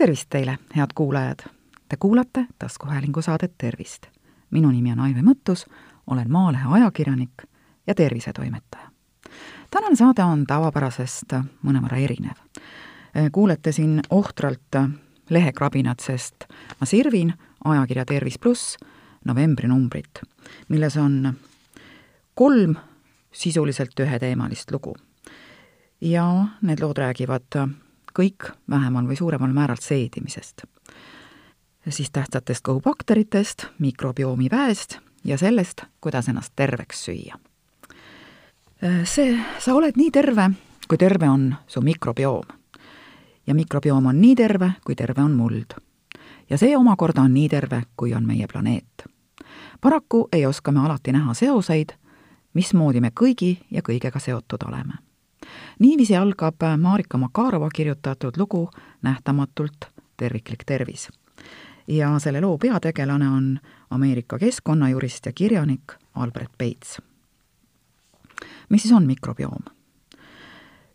tervist teile, head kuulajad! Te kuulate taskuhäälingu saadet Tervist. minu nimi on Aive Mõttus, olen Maalehe ajakirjanik ja tervisetoimetaja. tänane saade on tavapärasest mõnevõrra erinev. kuulete siin ohtralt lehekrabinat, sest ma sirvin ajakirja Tervis pluss novembrinumbrit, milles on kolm sisuliselt üheteemalist lugu. ja need lood räägivad kõik vähemal või suuremal määral seedimisest. siis tähtsatest kõhubakteritest, mikrobiomi väest ja sellest, kuidas ennast terveks süüa. see, sa oled nii terve, kui terve on su mikrobioom. ja mikrobioom on nii terve, kui terve on muld. ja see omakorda on nii terve, kui on meie planeet. paraku ei oska me alati näha seoseid, mismoodi me kõigi ja kõigega seotud oleme niiviisi algab Marika Makarova kirjutatud lugu Nähtamatult terviklik tervis. ja selle loo peategelane on Ameerika keskkonnajurist ja kirjanik Albert Bates. mis siis on mikrobioom?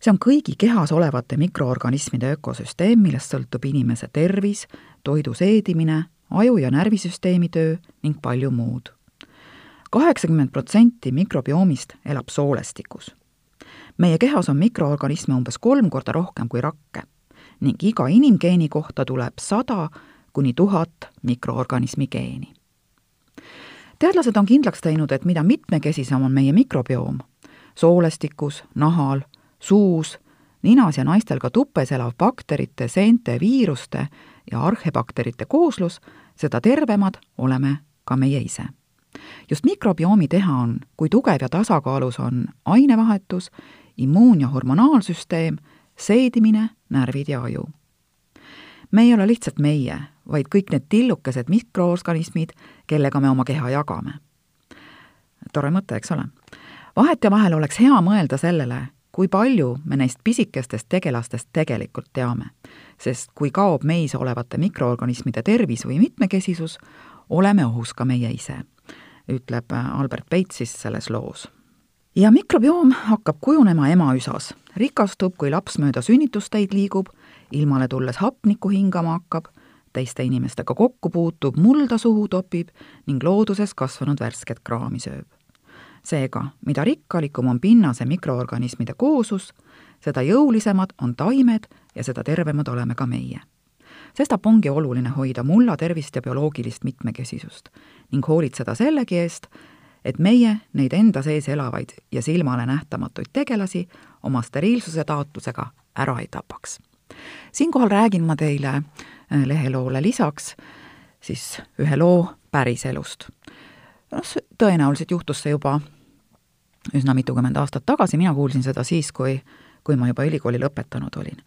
see on kõigi kehas olevate mikroorganismide ökosüsteem, millest sõltub inimese tervis, toidu seedimine, aju- ja närvisüsteemi töö ning palju muud. kaheksakümmend protsenti mikrobioomist elab soolestikus meie kehas on mikroorganisme umbes kolm korda rohkem kui rakke ning iga inimgeeni kohta tuleb sada kuni tuhat mikroorganismi geeni. teadlased on kindlaks teinud, et mida mitmekesisem on meie mikrobioom, soolestikus, nahal, suus, ninas ja naistel ka tupes elav bakterite, seente, viiruste ja arhebakterite kooslus, seda tervemad oleme ka meie ise. just mikrobiomi teha on, kui tugev ja tasakaalus on ainevahetus immuun- ja hormonaalsüsteem, seedimine, närvid ja aju. me ei ole lihtsalt meie, vaid kõik need tillukesed mikroorganismid, kellega me oma keha jagame. tore mõte, eks ole? vahetevahel oleks hea mõelda sellele, kui palju me neist pisikestest tegelastest tegelikult teame. sest kui kaob meis olevate mikroorganismide tervis või mitmekesisus, oleme ohus ka meie ise, ütleb Albert Bates selles loos ja mikrobioom hakkab kujunema emaüsas, rikastub, kui laps mööda sünnitusteid liigub, ilmale tulles hapnikku hingama hakkab, teiste inimestega kokku puutub, mulda suhu topib ning looduses kasvanud värsket kraami sööb. seega, mida rikkalikum on pinnase mikroorganismide kooslus, seda jõulisemad on taimed ja seda tervemad oleme ka meie. sestap ongi oluline hoida mulla tervist ja bioloogilist mitmekesisust ning hoolitseda sellegi eest, et meie neid enda sees elavaid ja silmale nähtamatuid tegelasi oma steriilsuse taotlusega ära ei tapaks. siinkohal räägin ma teile äh, leheloole lisaks siis ühe loo päriselust. noh, tõenäoliselt juhtus see juba üsna mitukümmend aastat tagasi, mina kuulsin seda siis, kui, kui ma juba ülikooli lõpetanud olin.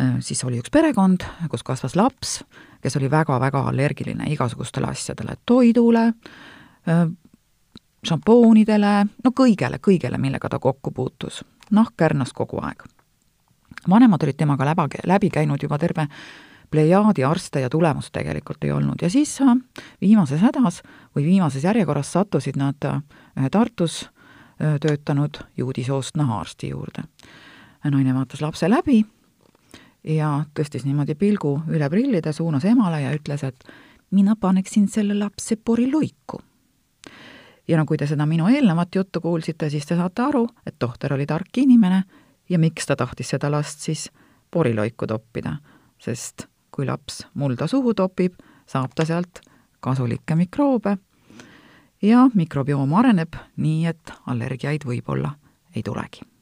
Äh, siis oli üks perekond, kus kasvas laps, kes oli väga-väga allergiline igasugustele asjadele, toidule, äh, šampoonidele, no kõigele, kõigele, millega ta kokku puutus. nahk kärnas kogu aeg. vanemad olid temaga läba, läbi käinud juba terve plejaadi arste ja tulemust tegelikult ei olnud ja siis äh, viimases hädas või viimases järjekorras sattusid nad ühe äh, Tartus äh, töötanud juudi soost nahaarsti juurde. naine vaatas lapse läbi ja tõstis niimoodi pilgu üle prillide, suunas emale ja ütles, et mina paneksin selle lapse poriluiku ja no kui te seda minu eelnevat juttu kuulsite, siis te saate aru, et tohter oli tark inimene. Ja miks ta tahtis seda last siis poriloiku toppida. sest kui laps mulda suhu topib, saab ta sealt kasulikke mikroobe ja mikrobioom areneb nii, et allergiaid võib-olla ei tulegi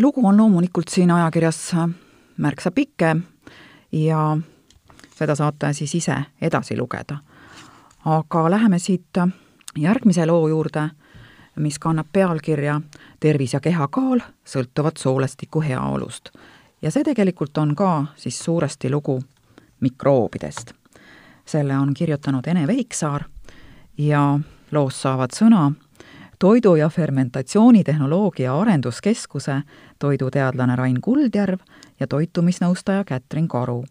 lugu on loomulikult siin ajakirjas äh, märksa pikem ja seda saate siis ise edasi lugeda. aga läheme siit äh, järgmise loo juurde, mis kannab pealkirja Tervis ja kehakaal sõltuvad soolestiku heaolust. ja see tegelikult on ka siis suuresti lugu mikroobidest. selle on kirjutanud Ene Veiksaar ja loos saavad sõna toidu- ja fermentatsioonitehnoloogia arenduskeskuse toiduteadlane Rain Kuldjärv ja toitumisnõustaja Kätrin Karu,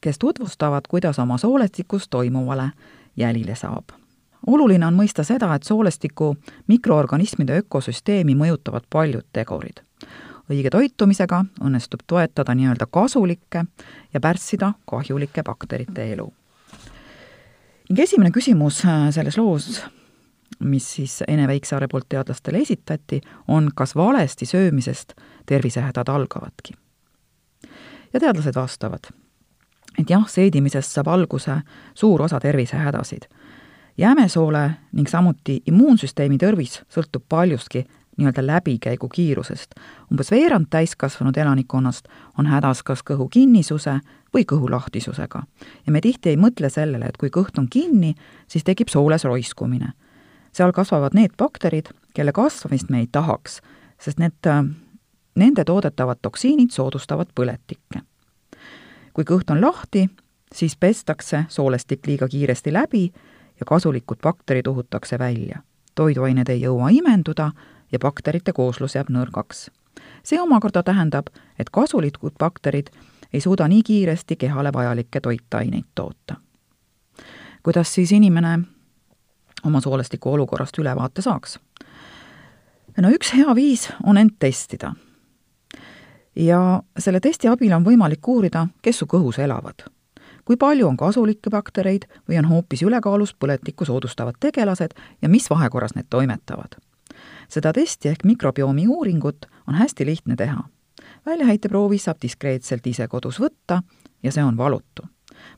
kes tutvustavad, kuidas oma soolestikus toimuvale jälile saab. oluline on mõista seda, et soolestiku mikroorganismide ökosüsteemi mõjutavad paljud tegurid. õige toitumisega õnnestub toetada nii-öelda kasulikke ja pärssida kahjulike bakterite elu. ning esimene küsimus äh, selles loos, mis siis Ene Väiksaare poolt teadlastele esitati, on, kas valesti söömisest tervisehädad algavadki. ja teadlased vastavad, et jah, seedimisest saab alguse suur osa tervisehädasid jämesoole ning samuti immuunsüsteemi tervis sõltub paljuski nii-öelda läbikäigu kiirusest. umbes veerand täiskasvanud elanikkonnast on hädas kas kõhu kinnisuse või kõhu lahtisusega. ja me tihti ei mõtle sellele, et kui kõht on kinni, siis tekib sooles roiskumine. Seal kasvavad need bakterid, kelle kasvamist me ei tahaks, sest need, nende toodetavad toksiinid soodustavad põletikke. kui kõht on lahti, siis pestakse soolestik liiga kiiresti läbi ja kasulikud bakterid uhutakse välja. toiduained ei jõua imenduda ja bakterite kooslus jääb nõrgaks. see omakorda tähendab, et kasulikud bakterid ei suuda nii kiiresti kehale vajalikke toitaineid toota. kuidas siis inimene oma soolestiku olukorrast ülevaate saaks? no üks hea viis on end testida. ja selle testi abil on võimalik uurida, kes su kõhus elavad kui palju on kasulikke baktereid või on hoopis ülekaalus põletikku soodustavad tegelased ja mis vahekorras need toimetavad. seda testi ehk mikrobioomi uuringut on hästi lihtne teha. väljaheiteproovi saab diskreetselt ise kodus võtta ja see on valutu.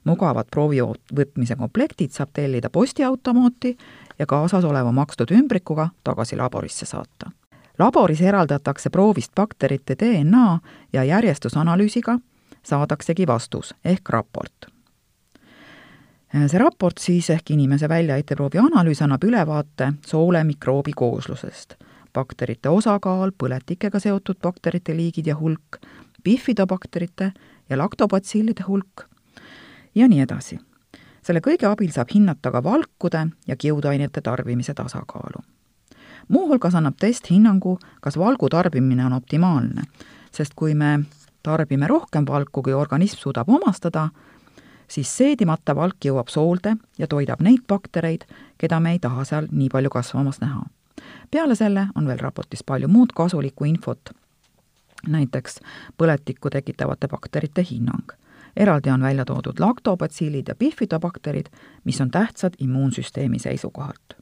Mugavad proovi võtmise komplektid saab tellida postiautomaati ja kaasas oleva makstud ümbrikuga tagasi laborisse saata. Laboris eraldatakse proovist bakterite DNA ja järjestusanalüüsiga saadaksegi vastus ehk raport. See raport siis ehk inimese väljaheiteproovi analüüs annab ülevaate soole mikroobi kooslusest, bakterite osakaal, põletikega seotud bakterite liigid ja hulk, bifidobakterite ja laktobatsillide hulk ja nii edasi. selle kõige abil saab hinnata ka valkude ja kiudainete tarbimise tasakaalu. muuhulgas annab test hinnangu, kas valgu tarbimine on optimaalne, sest kui me tarbime rohkem valku, kui organism suudab omastada, siis seedimata valk jõuab soolde ja toidab neid baktereid, keda me ei taha seal nii palju kasvamas näha. peale selle on veel raportis palju muud kasulikku infot, näiteks põletikku tekitavate bakterite hinnang. Eraldi on välja toodud laktobatsillid ja bifidobakterid, mis on tähtsad immuunsüsteemi seisukohalt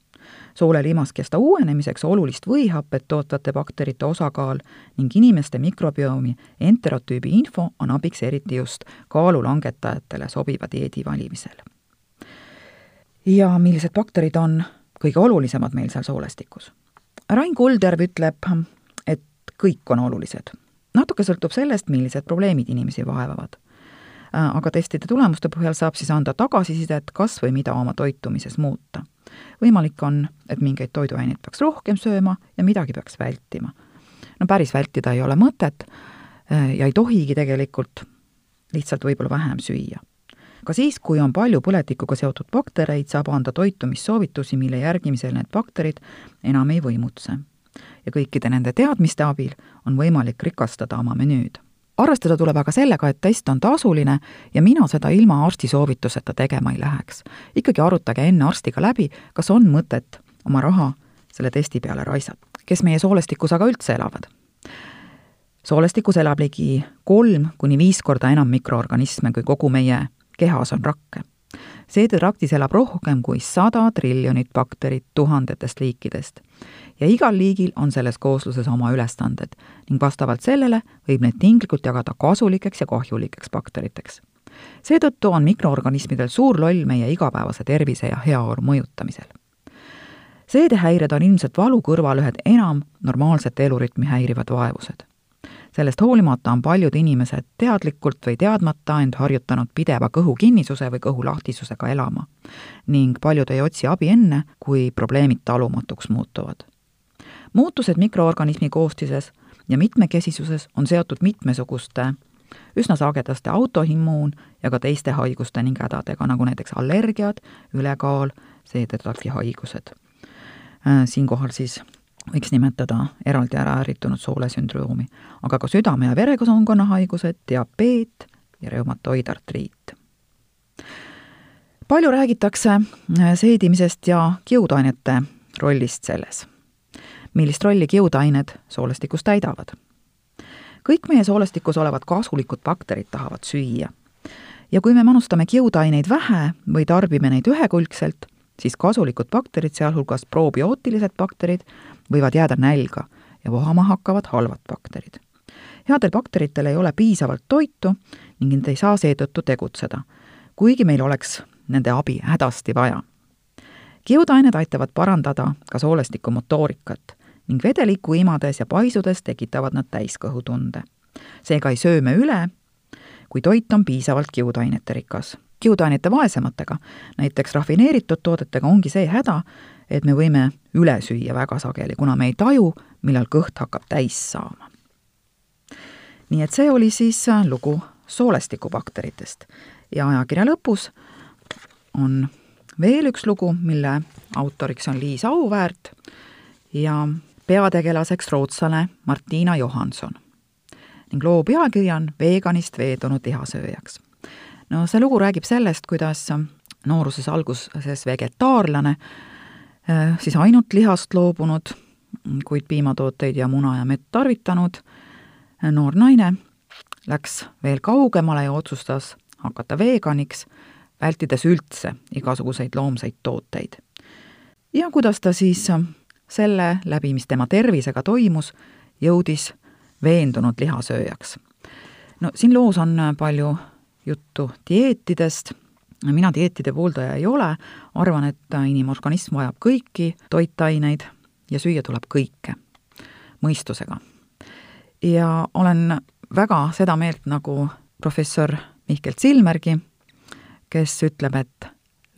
soole limaskesta uuenemiseks olulist võihapet tootvate bakterite osakaal ning inimeste mikrobiomi enterotüübi info on abiks eriti just kaalu langetajatele sobiva dieedi valimisel. ja millised bakterid on kõige olulisemad meil seal soolestikus? Rain Kuldjärv ütleb, et kõik on olulised. natuke sõltub sellest, millised probleemid inimesi vaevavad aga testide tulemuste põhjal saab siis anda tagasisidet, kas või mida oma toitumises muuta võimalik on, et mingeid toiduaineid peaks rohkem sööma ja midagi peaks vältima. no päris vältida ei ole mõtet äh, ja ei tohigi tegelikult, lihtsalt võib-olla vähem süüa. ka siis, kui on palju põletikuga seotud baktereid, saab anda toitumissoovitusi, mille järgimisel need bakterid enam ei võimutse. ja kõikide nende teadmiste abil on võimalik rikastada oma menüüd arvestada tuleb aga sellega, et test on tasuline ja mina seda ilma arsti soovituseta tegema ei läheks. ikkagi arutage enne arstiga läbi, kas on mõtet oma raha selle testi peale raisata. kes meie soolestikus aga üldse elavad? soolestikus elab ligi kolm kuni viis korda enam mikroorganisme, kui kogu meie kehas on rakke. Seedetraktis elab rohkem kui sada triljonit bakterit tuhandetest liikidest ja igal liigil on selles koosluses oma ülestanded ning vastavalt sellele võib neid tinglikult jagada kasulikeks ja kahjulikeks bakteriteks. seetõttu on mikroorganismidel suur loll meie igapäevase tervise ja heaolu mõjutamisel. seedehäired on ilmselt valu kõrval ühed enam normaalset elurütmi häirivad vaevused. Sellest hoolimata on paljud inimesed teadlikult või teadmata end harjutanud pideva kõhukinnisuse või kõhulahtisusega elama ning paljud ei otsi abi enne, kui probleemid talumatuks muutuvad muutused mikroorganismi koostises ja mitmekesisuses on seotud mitmesuguste üsna sagedaste autoimmuun ja ka teiste haiguste ning hädadega, nagu näiteks allergiad, ülekaal, seedetrakti haigused. Äh, siinkohal siis võiks nimetada eraldi ära ärritunud soolesündroomi, aga ka südame- ja veresoonkonna haigused, diabeet ja reumatoidartriit. palju räägitakse äh, seedimisest ja kiudainete rollist selles. millist rolli kiudained soolestikus täidavad? kõik meie soolestikus olevad kasulikud bakterid tahavad süüa. ja kui me manustame kiudaineid vähe või tarbime neid ühekülgselt, siis kasulikud bakterid, sealhulgas probiootilised bakterid, võivad jääda nälga ja vohama hakkavad halvad bakterid. headel bakteritel ei ole piisavalt toitu ning nad ei saa seetõttu tegutseda, kuigi meil oleks nende abi hädasti vaja. kiudained aitavad parandada ka soolestiku motoorikat ning vedelikku imades ja paisudes tekitavad nad täiskõhutunde. seega ei söö me üle, kui toit on piisavalt kiudainete rikas. Kiudainete vaesematega, näiteks rafineeritud toodetega, ongi see häda, et me võime üle süüa väga sageli, kuna me ei taju, millal kõht hakkab täis saama. nii et see oli siis lugu soolestikubakteritest ja ajakirja lõpus on veel üks lugu, mille autoriks on Liis Auväärt ja peategelaseks rootslane Martina Johanson. ning loo pealkiri on Veganist veedunud lihasööjaks. No see lugu räägib sellest, kuidas nooruses alguses vegetaarlane, äh, siis ainult lihast loobunud, kuid piimatooteid ja muna ja mett tarvitanud noor naine läks veel kaugemale ja otsustas hakata veganiks vältides üldse igasuguseid loomseid tooteid. ja kuidas ta siis selle läbi, mis tema tervisega toimus, jõudis veendunud lihasööjaks. no siin loos on palju juttu dieetidest, mina dieetide pooldaja ei ole, arvan, et inimorganism vajab kõiki toitaineid ja süüa tuleb kõike mõistusega. ja olen väga seda meelt nagu professor Mihkel Silmergi, kes ütleb, et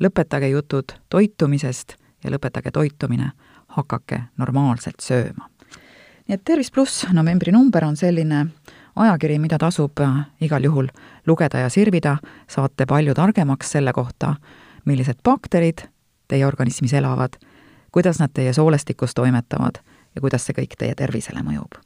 lõpetage jutud toitumisest ja lõpetage toitumine, hakake normaalselt sööma. nii et Tervis pluss novembri number on selline ajakiri, mida tasub äh, igal juhul lugeda ja sirvida, saate palju targemaks selle kohta, millised bakterid teie organismis elavad, kuidas nad teie soolestikus toimetavad ja kuidas see kõik teie tervisele mõjub.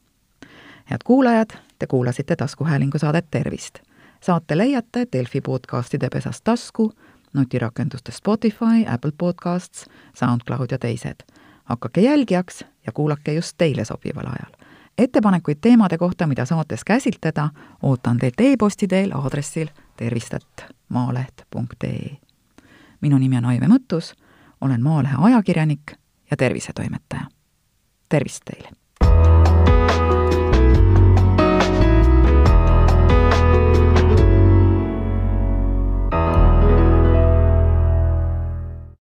head kuulajad, te kuulasite taskuhäälingu saadet Tervist saate leiate Delfi podcastide pesast tasku, nutirakenduste Spotify, Apple Podcasts, SoundCloud ja teised. hakake jälgijaks ja kuulake just teile sobival ajal. Ettepanekuid teemade kohta, mida saates käsitleda, ootan teilt e-posti teel aadressil tervist.maaleht.ee. minu nimi on Aive Mõttus, olen Maalehe ajakirjanik ja tervisetoimetaja. tervist teile!